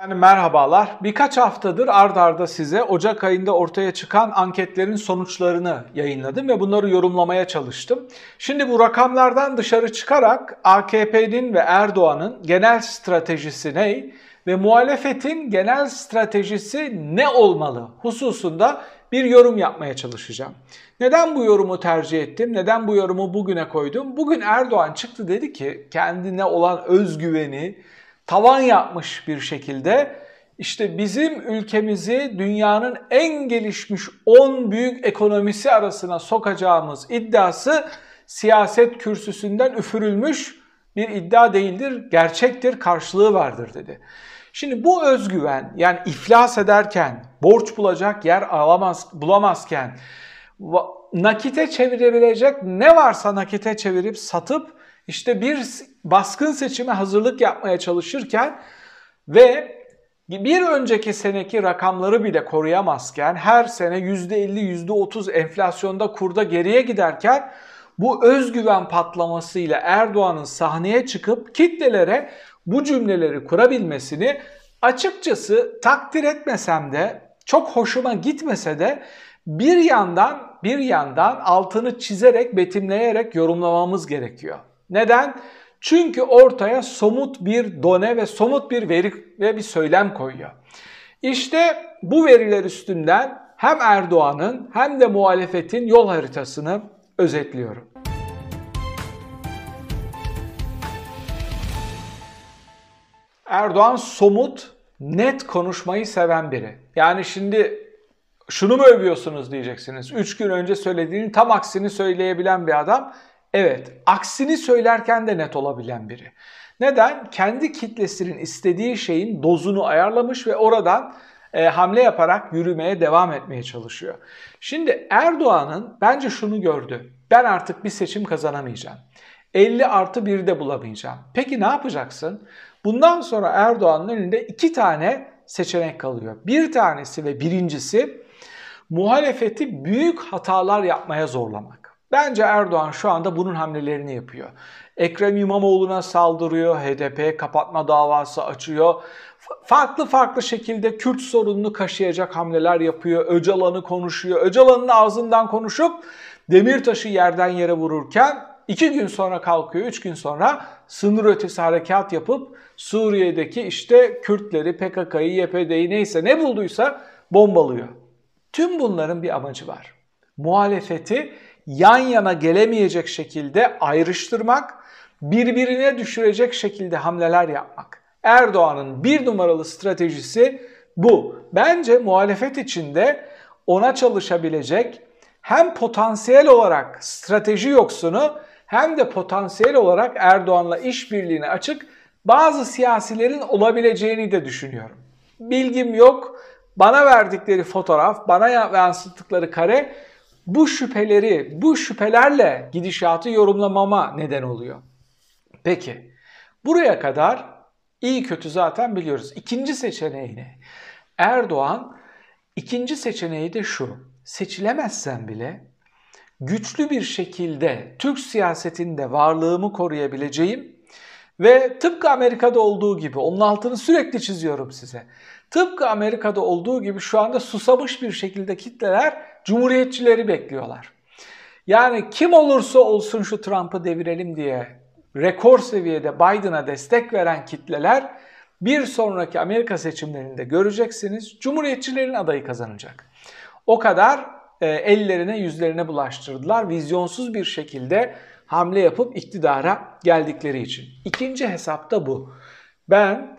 Yani merhabalar. Birkaç haftadır ard arda size Ocak ayında ortaya çıkan anketlerin sonuçlarını yayınladım ve bunları yorumlamaya çalıştım. Şimdi bu rakamlardan dışarı çıkarak AKP'nin ve Erdoğan'ın genel stratejisi ne ve muhalefetin genel stratejisi ne olmalı hususunda bir yorum yapmaya çalışacağım. Neden bu yorumu tercih ettim? Neden bu yorumu bugüne koydum? Bugün Erdoğan çıktı dedi ki kendine olan özgüveni, tavan yapmış bir şekilde işte bizim ülkemizi dünyanın en gelişmiş 10 büyük ekonomisi arasına sokacağımız iddiası siyaset kürsüsünden üfürülmüş bir iddia değildir, gerçektir, karşılığı vardır dedi. Şimdi bu özgüven yani iflas ederken, borç bulacak yer alamaz, bulamazken, nakite çevirebilecek ne varsa nakite çevirip satıp işte bir baskın seçime hazırlık yapmaya çalışırken ve bir önceki seneki rakamları bile koruyamazken her sene %50 %30 enflasyonda kurda geriye giderken bu özgüven patlamasıyla Erdoğan'ın sahneye çıkıp kitlelere bu cümleleri kurabilmesini açıkçası takdir etmesem de çok hoşuma gitmese de bir yandan bir yandan altını çizerek betimleyerek yorumlamamız gerekiyor. Neden? Çünkü ortaya somut bir done ve somut bir veri ve bir söylem koyuyor. İşte bu veriler üstünden hem Erdoğan'ın hem de muhalefetin yol haritasını özetliyorum. Erdoğan somut, net konuşmayı seven biri. Yani şimdi şunu mu övüyorsunuz diyeceksiniz. Üç gün önce söylediğinin tam aksini söyleyebilen bir adam. Evet, aksini söylerken de net olabilen biri. Neden? Kendi kitlesinin istediği şeyin dozunu ayarlamış ve oradan e, hamle yaparak yürümeye devam etmeye çalışıyor. Şimdi Erdoğan'ın bence şunu gördü. Ben artık bir seçim kazanamayacağım. 50 artı 1 de bulamayacağım. Peki ne yapacaksın? Bundan sonra Erdoğan'ın önünde iki tane seçenek kalıyor. Bir tanesi ve birincisi muhalefeti büyük hatalar yapmaya zorlamak. Bence Erdoğan şu anda bunun hamlelerini yapıyor. Ekrem İmamoğlu'na saldırıyor, HDP kapatma davası açıyor. Farklı farklı şekilde Kürt sorununu kaşıyacak hamleler yapıyor. Öcalan'ı konuşuyor. Öcalan'ın ağzından konuşup Demirtaş'ı yerden yere vururken iki gün sonra kalkıyor, üç gün sonra sınır ötesi harekat yapıp Suriye'deki işte Kürtleri, PKK'yı, YPD'yi neyse ne bulduysa bombalıyor. Tüm bunların bir amacı var. Muhalefeti yan yana gelemeyecek şekilde ayrıştırmak, birbirine düşürecek şekilde hamleler yapmak. Erdoğan'ın bir numaralı stratejisi bu. Bence muhalefet içinde ona çalışabilecek hem potansiyel olarak strateji yoksunu hem de potansiyel olarak Erdoğan'la işbirliğine açık bazı siyasilerin olabileceğini de düşünüyorum. Bilgim yok. Bana verdikleri fotoğraf, bana yansıttıkları kare bu şüpheleri, bu şüphelerle gidişatı yorumlamama neden oluyor. Peki, buraya kadar iyi kötü zaten biliyoruz. İkinci seçeneği ne? Erdoğan ikinci seçeneği de şu. Seçilemezsen bile güçlü bir şekilde Türk siyasetinde varlığımı koruyabileceğim ve tıpkı Amerika'da olduğu gibi, onun altını sürekli çiziyorum size. Tıpkı Amerika'da olduğu gibi şu anda susamış bir şekilde kitleler cumhuriyetçileri bekliyorlar. Yani kim olursa olsun şu Trump'ı devirelim diye rekor seviyede Biden'a destek veren kitleler bir sonraki Amerika seçimlerinde göreceksiniz Cumhuriyetçilerin adayı kazanacak. O kadar e, ellerine yüzlerine bulaştırdılar vizyonsuz bir şekilde hamle yapıp iktidara geldikleri için. İkinci hesap da bu. Ben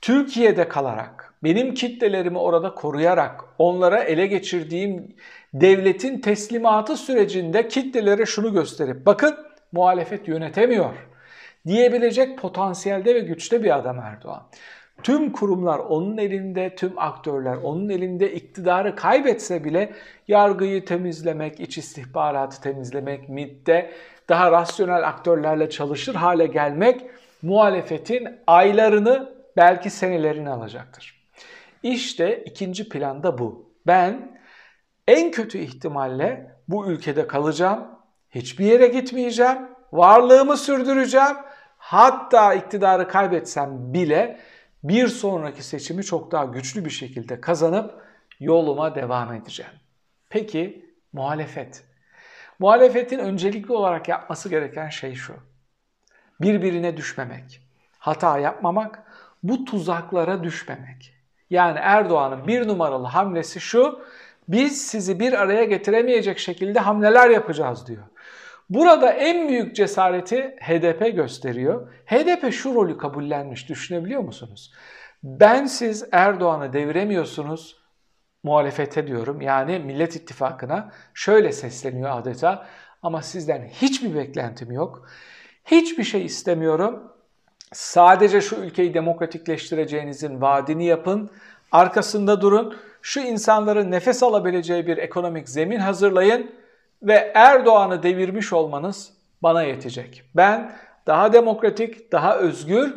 Türkiye'de kalarak, benim kitlelerimi orada koruyarak, onlara ele geçirdiğim devletin teslimatı sürecinde kitlelere şunu gösterip bakın muhalefet yönetemiyor diyebilecek potansiyelde ve güçte bir adam Erdoğan. Tüm kurumlar onun elinde, tüm aktörler onun elinde iktidarı kaybetse bile yargıyı temizlemek, iç istihbaratı temizlemek, MİT'te daha rasyonel aktörlerle çalışır hale gelmek muhalefetin aylarını belki senelerini alacaktır. İşte ikinci planda bu. Ben en kötü ihtimalle bu ülkede kalacağım, hiçbir yere gitmeyeceğim, varlığımı sürdüreceğim. Hatta iktidarı kaybetsem bile bir sonraki seçimi çok daha güçlü bir şekilde kazanıp yoluma devam edeceğim. Peki muhalefet. Muhalefetin öncelikli olarak yapması gereken şey şu. Birbirine düşmemek, hata yapmamak, bu tuzaklara düşmemek. Yani Erdoğan'ın bir numaralı hamlesi şu, biz sizi bir araya getiremeyecek şekilde hamleler yapacağız diyor. Burada en büyük cesareti HDP gösteriyor. HDP şu rolü kabullenmiş düşünebiliyor musunuz? Ben siz Erdoğan'ı deviremiyorsunuz muhalefete diyorum yani Millet İttifakı'na şöyle sesleniyor adeta ama sizden hiçbir beklentim yok. Hiçbir şey istemiyorum. Sadece şu ülkeyi demokratikleştireceğinizin vaadini yapın. Arkasında durun. Şu insanların nefes alabileceği bir ekonomik zemin hazırlayın ve Erdoğan'ı devirmiş olmanız bana yetecek. Ben daha demokratik, daha özgür,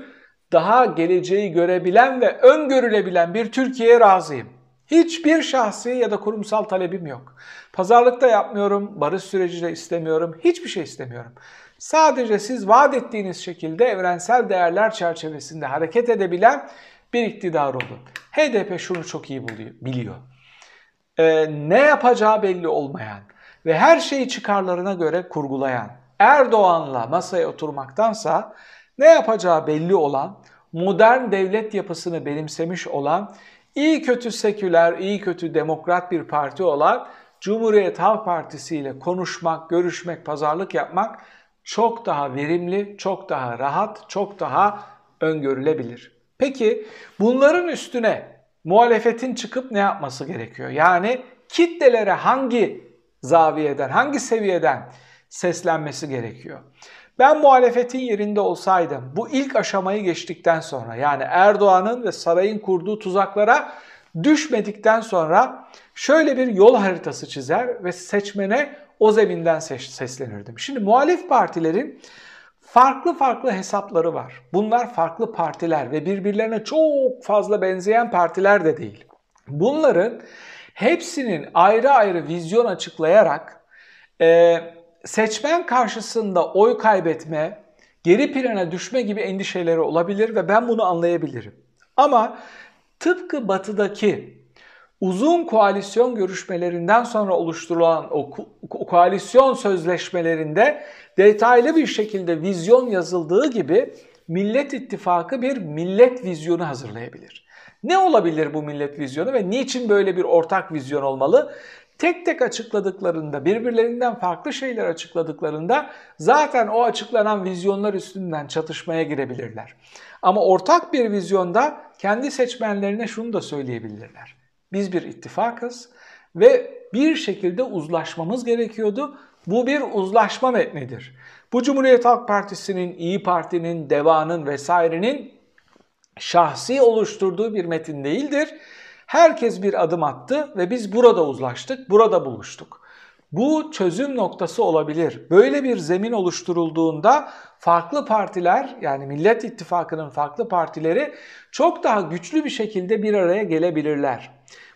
daha geleceği görebilen ve öngörülebilen bir Türkiye'ye razıyım. Hiçbir şahsi ya da kurumsal talebim yok. Pazarlıkta yapmıyorum, barış süreci de istemiyorum, hiçbir şey istemiyorum. Sadece siz vaat ettiğiniz şekilde evrensel değerler çerçevesinde hareket edebilen bir iktidar olun. HDP şunu çok iyi biliyor. Ee, ne yapacağı belli olmayan ve her şeyi çıkarlarına göre kurgulayan Erdoğan'la masaya oturmaktansa ne yapacağı belli olan, modern devlet yapısını benimsemiş olan, iyi kötü seküler, iyi kötü demokrat bir parti olan Cumhuriyet Halk Partisi ile konuşmak, görüşmek, pazarlık yapmak çok daha verimli, çok daha rahat, çok daha öngörülebilir. Peki bunların üstüne muhalefetin çıkıp ne yapması gerekiyor? Yani kitlelere hangi zaviyeden, hangi seviyeden seslenmesi gerekiyor? Ben muhalefetin yerinde olsaydım bu ilk aşamayı geçtikten sonra yani Erdoğan'ın ve sarayın kurduğu tuzaklara düşmedikten sonra şöyle bir yol haritası çizer ve seçmene o zeminden seslenirdim. Şimdi muhalif partilerin farklı farklı hesapları var. Bunlar farklı partiler ve birbirlerine çok fazla benzeyen partiler de değil. Bunların hepsinin ayrı ayrı vizyon açıklayarak e, seçmen karşısında oy kaybetme, geri plana düşme gibi endişeleri olabilir ve ben bunu anlayabilirim. Ama tıpkı batıdaki uzun koalisyon görüşmelerinden sonra oluşturulan o ko koalisyon sözleşmelerinde detaylı bir şekilde vizyon yazıldığı gibi Millet İttifakı bir millet vizyonu hazırlayabilir. Ne olabilir bu millet vizyonu ve niçin böyle bir ortak vizyon olmalı? Tek tek açıkladıklarında, birbirlerinden farklı şeyler açıkladıklarında zaten o açıklanan vizyonlar üstünden çatışmaya girebilirler. Ama ortak bir vizyonda kendi seçmenlerine şunu da söyleyebilirler. Biz bir ittifakız ve bir şekilde uzlaşmamız gerekiyordu. Bu bir uzlaşma metnidir. Bu Cumhuriyet Halk Partisi'nin, İyi Parti'nin, DEVA'nın vesairenin şahsi oluşturduğu bir metin değildir. Herkes bir adım attı ve biz burada uzlaştık, burada buluştuk. Bu çözüm noktası olabilir. Böyle bir zemin oluşturulduğunda farklı partiler yani Millet İttifakı'nın farklı partileri çok daha güçlü bir şekilde bir araya gelebilirler.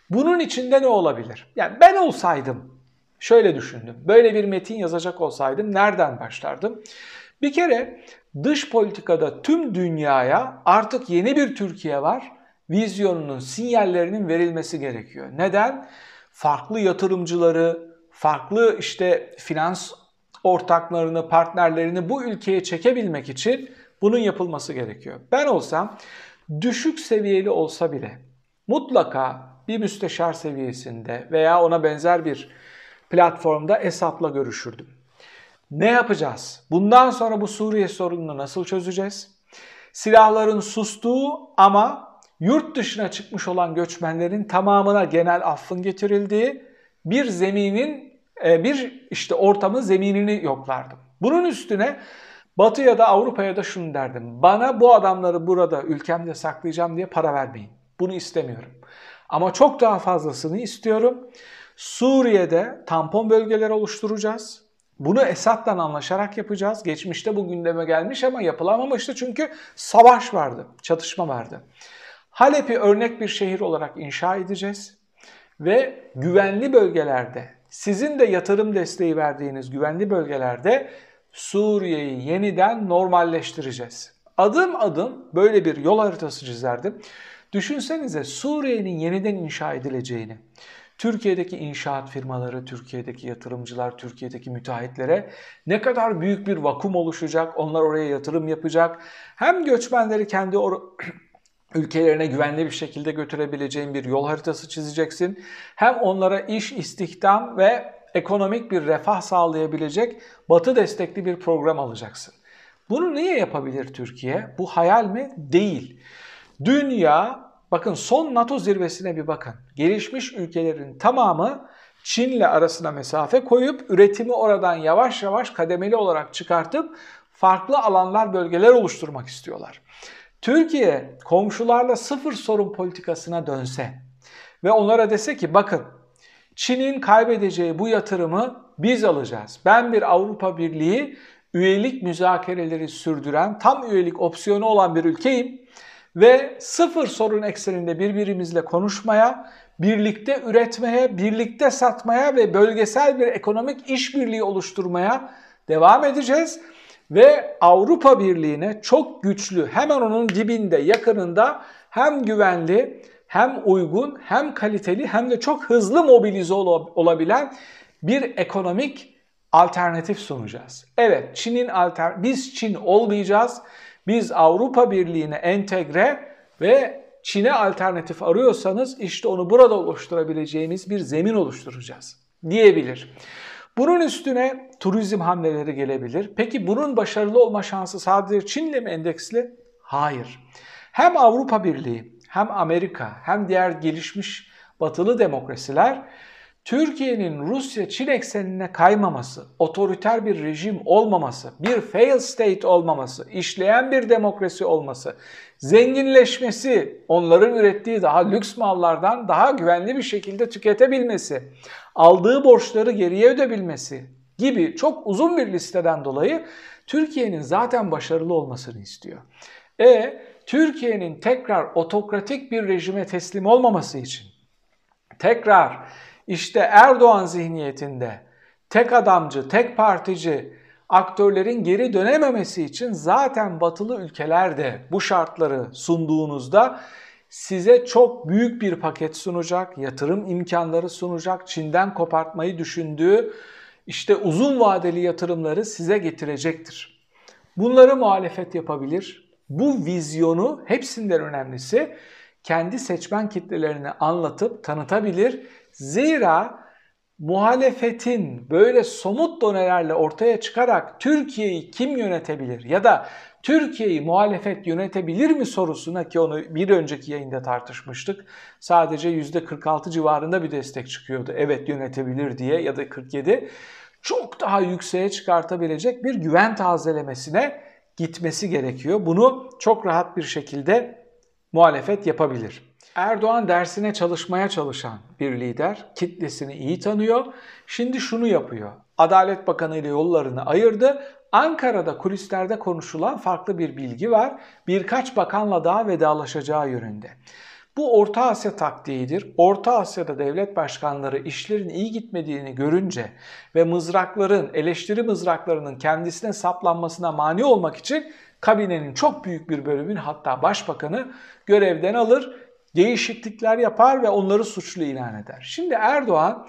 Bunun içinde ne olabilir? Yani ben olsaydım şöyle düşündüm. Böyle bir metin yazacak olsaydım nereden başlardım? Bir kere dış politikada tüm dünyaya artık yeni bir Türkiye var. Vizyonunun, sinyallerinin verilmesi gerekiyor. Neden? Farklı yatırımcıları, farklı işte finans ortaklarını, partnerlerini bu ülkeye çekebilmek için bunun yapılması gerekiyor. Ben olsam düşük seviyeli olsa bile mutlaka bir müsteşar seviyesinde veya ona benzer bir platformda Esad'la görüşürdüm. Ne yapacağız? Bundan sonra bu Suriye sorununu nasıl çözeceğiz? Silahların sustuğu ama yurt dışına çıkmış olan göçmenlerin tamamına genel affın getirildiği bir zeminin e, bir işte ortamın zeminini yoklardım. Bunun üstüne Batı ya da Avrupa'ya da şunu derdim. Bana bu adamları burada ülkemde saklayacağım diye para vermeyin. Bunu istemiyorum. Ama çok daha fazlasını istiyorum. Suriye'de tampon bölgeler oluşturacağız. Bunu Esad'la anlaşarak yapacağız. Geçmişte bu gündeme gelmiş ama yapılamamıştı çünkü savaş vardı, çatışma vardı. Halep'i örnek bir şehir olarak inşa edeceğiz ve güvenli bölgelerde, sizin de yatırım desteği verdiğiniz güvenli bölgelerde Suriye'yi yeniden normalleştireceğiz. Adım adım böyle bir yol haritası çizerdim. Düşünsenize Suriye'nin yeniden inşa edileceğini, Türkiye'deki inşaat firmaları, Türkiye'deki yatırımcılar, Türkiye'deki müteahhitlere ne kadar büyük bir vakum oluşacak, onlar oraya yatırım yapacak. Hem göçmenleri kendi ülkelerine güvenli bir şekilde götürebileceğin bir yol haritası çizeceksin. Hem onlara iş, istihdam ve ekonomik bir refah sağlayabilecek batı destekli bir program alacaksın. Bunu niye yapabilir Türkiye? Bu hayal mi? Değil. Dünya, bakın son NATO zirvesine bir bakın. Gelişmiş ülkelerin tamamı Çin'le arasına mesafe koyup üretimi oradan yavaş yavaş kademeli olarak çıkartıp farklı alanlar, bölgeler oluşturmak istiyorlar. Türkiye komşularla sıfır sorun politikasına dönse ve onlara dese ki bakın Çin'in kaybedeceği bu yatırımı biz alacağız. Ben bir Avrupa Birliği üyelik müzakereleri sürdüren, tam üyelik opsiyonu olan bir ülkeyim ve sıfır sorun ekseninde birbirimizle konuşmaya, birlikte üretmeye, birlikte satmaya ve bölgesel bir ekonomik işbirliği oluşturmaya devam edeceğiz ve Avrupa Birliği'ne çok güçlü, hemen onun dibinde, yakınında hem güvenli, hem uygun, hem kaliteli, hem de çok hızlı mobilize olabilen bir ekonomik alternatif sunacağız. Evet, Çin'in alter biz Çin olmayacağız. Biz Avrupa Birliği'ne entegre ve Çin'e alternatif arıyorsanız işte onu burada oluşturabileceğimiz bir zemin oluşturacağız diyebilir. Bunun üstüne turizm hamleleri gelebilir. Peki bunun başarılı olma şansı sadece Çin'le mi endeksli? Hayır. Hem Avrupa Birliği, hem Amerika, hem diğer gelişmiş batılı demokrasiler Türkiye'nin Rusya-Çin eksenine kaymaması, otoriter bir rejim olmaması, bir fail state olmaması, işleyen bir demokrasi olması, zenginleşmesi, onların ürettiği daha lüks mallardan daha güvenli bir şekilde tüketebilmesi, aldığı borçları geriye ödebilmesi gibi çok uzun bir listeden dolayı Türkiye'nin zaten başarılı olmasını istiyor. E Türkiye'nin tekrar otokratik bir rejime teslim olmaması için tekrar işte Erdoğan zihniyetinde tek adamcı, tek partici aktörlerin geri dönememesi için zaten batılı ülkeler de bu şartları sunduğunuzda size çok büyük bir paket sunacak, yatırım imkanları sunacak, Çin'den kopartmayı düşündüğü işte uzun vadeli yatırımları size getirecektir. Bunları muhalefet yapabilir. Bu vizyonu hepsinden önemlisi kendi seçmen kitlelerine anlatıp tanıtabilir Zira muhalefetin böyle somut donelerle ortaya çıkarak Türkiye'yi kim yönetebilir ya da Türkiye'yi muhalefet yönetebilir mi sorusuna ki onu bir önceki yayında tartışmıştık. Sadece %46 civarında bir destek çıkıyordu. Evet yönetebilir diye ya da 47 çok daha yükseğe çıkartabilecek bir güven tazelemesine gitmesi gerekiyor. Bunu çok rahat bir şekilde muhalefet yapabilir. Erdoğan dersine çalışmaya çalışan bir lider, kitlesini iyi tanıyor. Şimdi şunu yapıyor. Adalet Bakanı ile yollarını ayırdı. Ankara'da kulislerde konuşulan farklı bir bilgi var. Birkaç bakanla daha vedalaşacağı yönünde. Bu Orta Asya taktiğidir. Orta Asya'da devlet başkanları işlerin iyi gitmediğini görünce ve mızrakların, eleştiri mızraklarının kendisine saplanmasına mani olmak için kabinenin çok büyük bir bölümünü hatta başbakanı görevden alır değişiklikler yapar ve onları suçlu ilan eder. Şimdi Erdoğan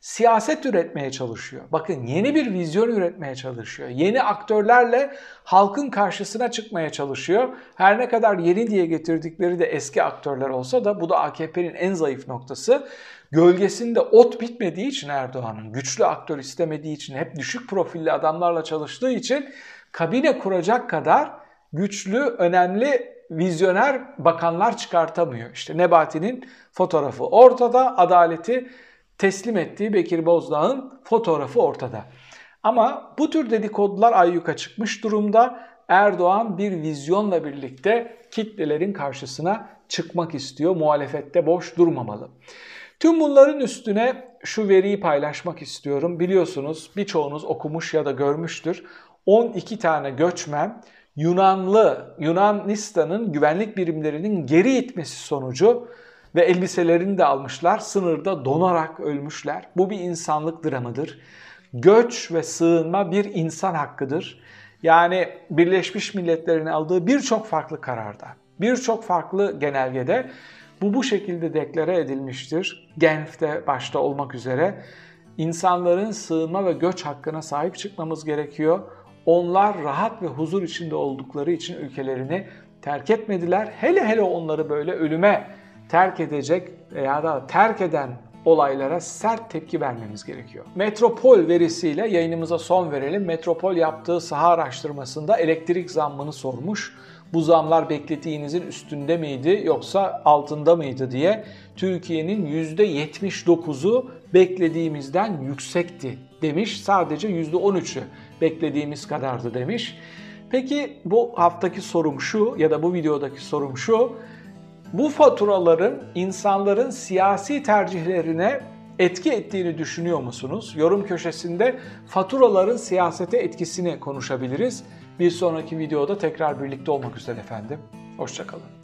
siyaset üretmeye çalışıyor. Bakın yeni bir vizyon üretmeye çalışıyor. Yeni aktörlerle halkın karşısına çıkmaya çalışıyor. Her ne kadar yeni diye getirdikleri de eski aktörler olsa da bu da AKP'nin en zayıf noktası. Gölgesinde ot bitmediği için Erdoğan'ın, güçlü aktör istemediği için, hep düşük profilli adamlarla çalıştığı için kabine kuracak kadar güçlü, önemli vizyoner bakanlar çıkartamıyor. İşte Nebati'nin fotoğrafı ortada, adaleti teslim ettiği Bekir Bozdağ'ın fotoğrafı ortada. Ama bu tür dedikodular ayyuka çıkmış durumda. Erdoğan bir vizyonla birlikte kitlelerin karşısına çıkmak istiyor. Muhalefette boş durmamalı. Tüm bunların üstüne şu veriyi paylaşmak istiyorum. Biliyorsunuz birçoğunuz okumuş ya da görmüştür. 12 tane göçmen Yunanlı, Yunanistan'ın güvenlik birimlerinin geri itmesi sonucu ve elbiselerini de almışlar. Sınırda donarak ölmüşler. Bu bir insanlık dramıdır. Göç ve sığınma bir insan hakkıdır. Yani Birleşmiş Milletler'in aldığı birçok farklı kararda, birçok farklı genelgede bu bu şekilde deklare edilmiştir. Genf'te başta olmak üzere insanların sığınma ve göç hakkına sahip çıkmamız gerekiyor. Onlar rahat ve huzur içinde oldukları için ülkelerini terk etmediler. Hele hele onları böyle ölüme terk edecek veya da terk eden olaylara sert tepki vermemiz gerekiyor. Metropol verisiyle yayınımıza son verelim. Metropol yaptığı saha araştırmasında elektrik zammını sormuş. Bu zamlar beklediğinizin üstünde miydi yoksa altında mıydı diye Türkiye'nin %79'u beklediğimizden yüksekti demiş. Sadece %13'ü beklediğimiz kadardı demiş. Peki bu haftaki sorum şu ya da bu videodaki sorum şu. Bu faturaların insanların siyasi tercihlerine etki ettiğini düşünüyor musunuz? Yorum köşesinde faturaların siyasete etkisini konuşabiliriz. Bir sonraki videoda tekrar birlikte olmak üzere efendim. Hoşçakalın.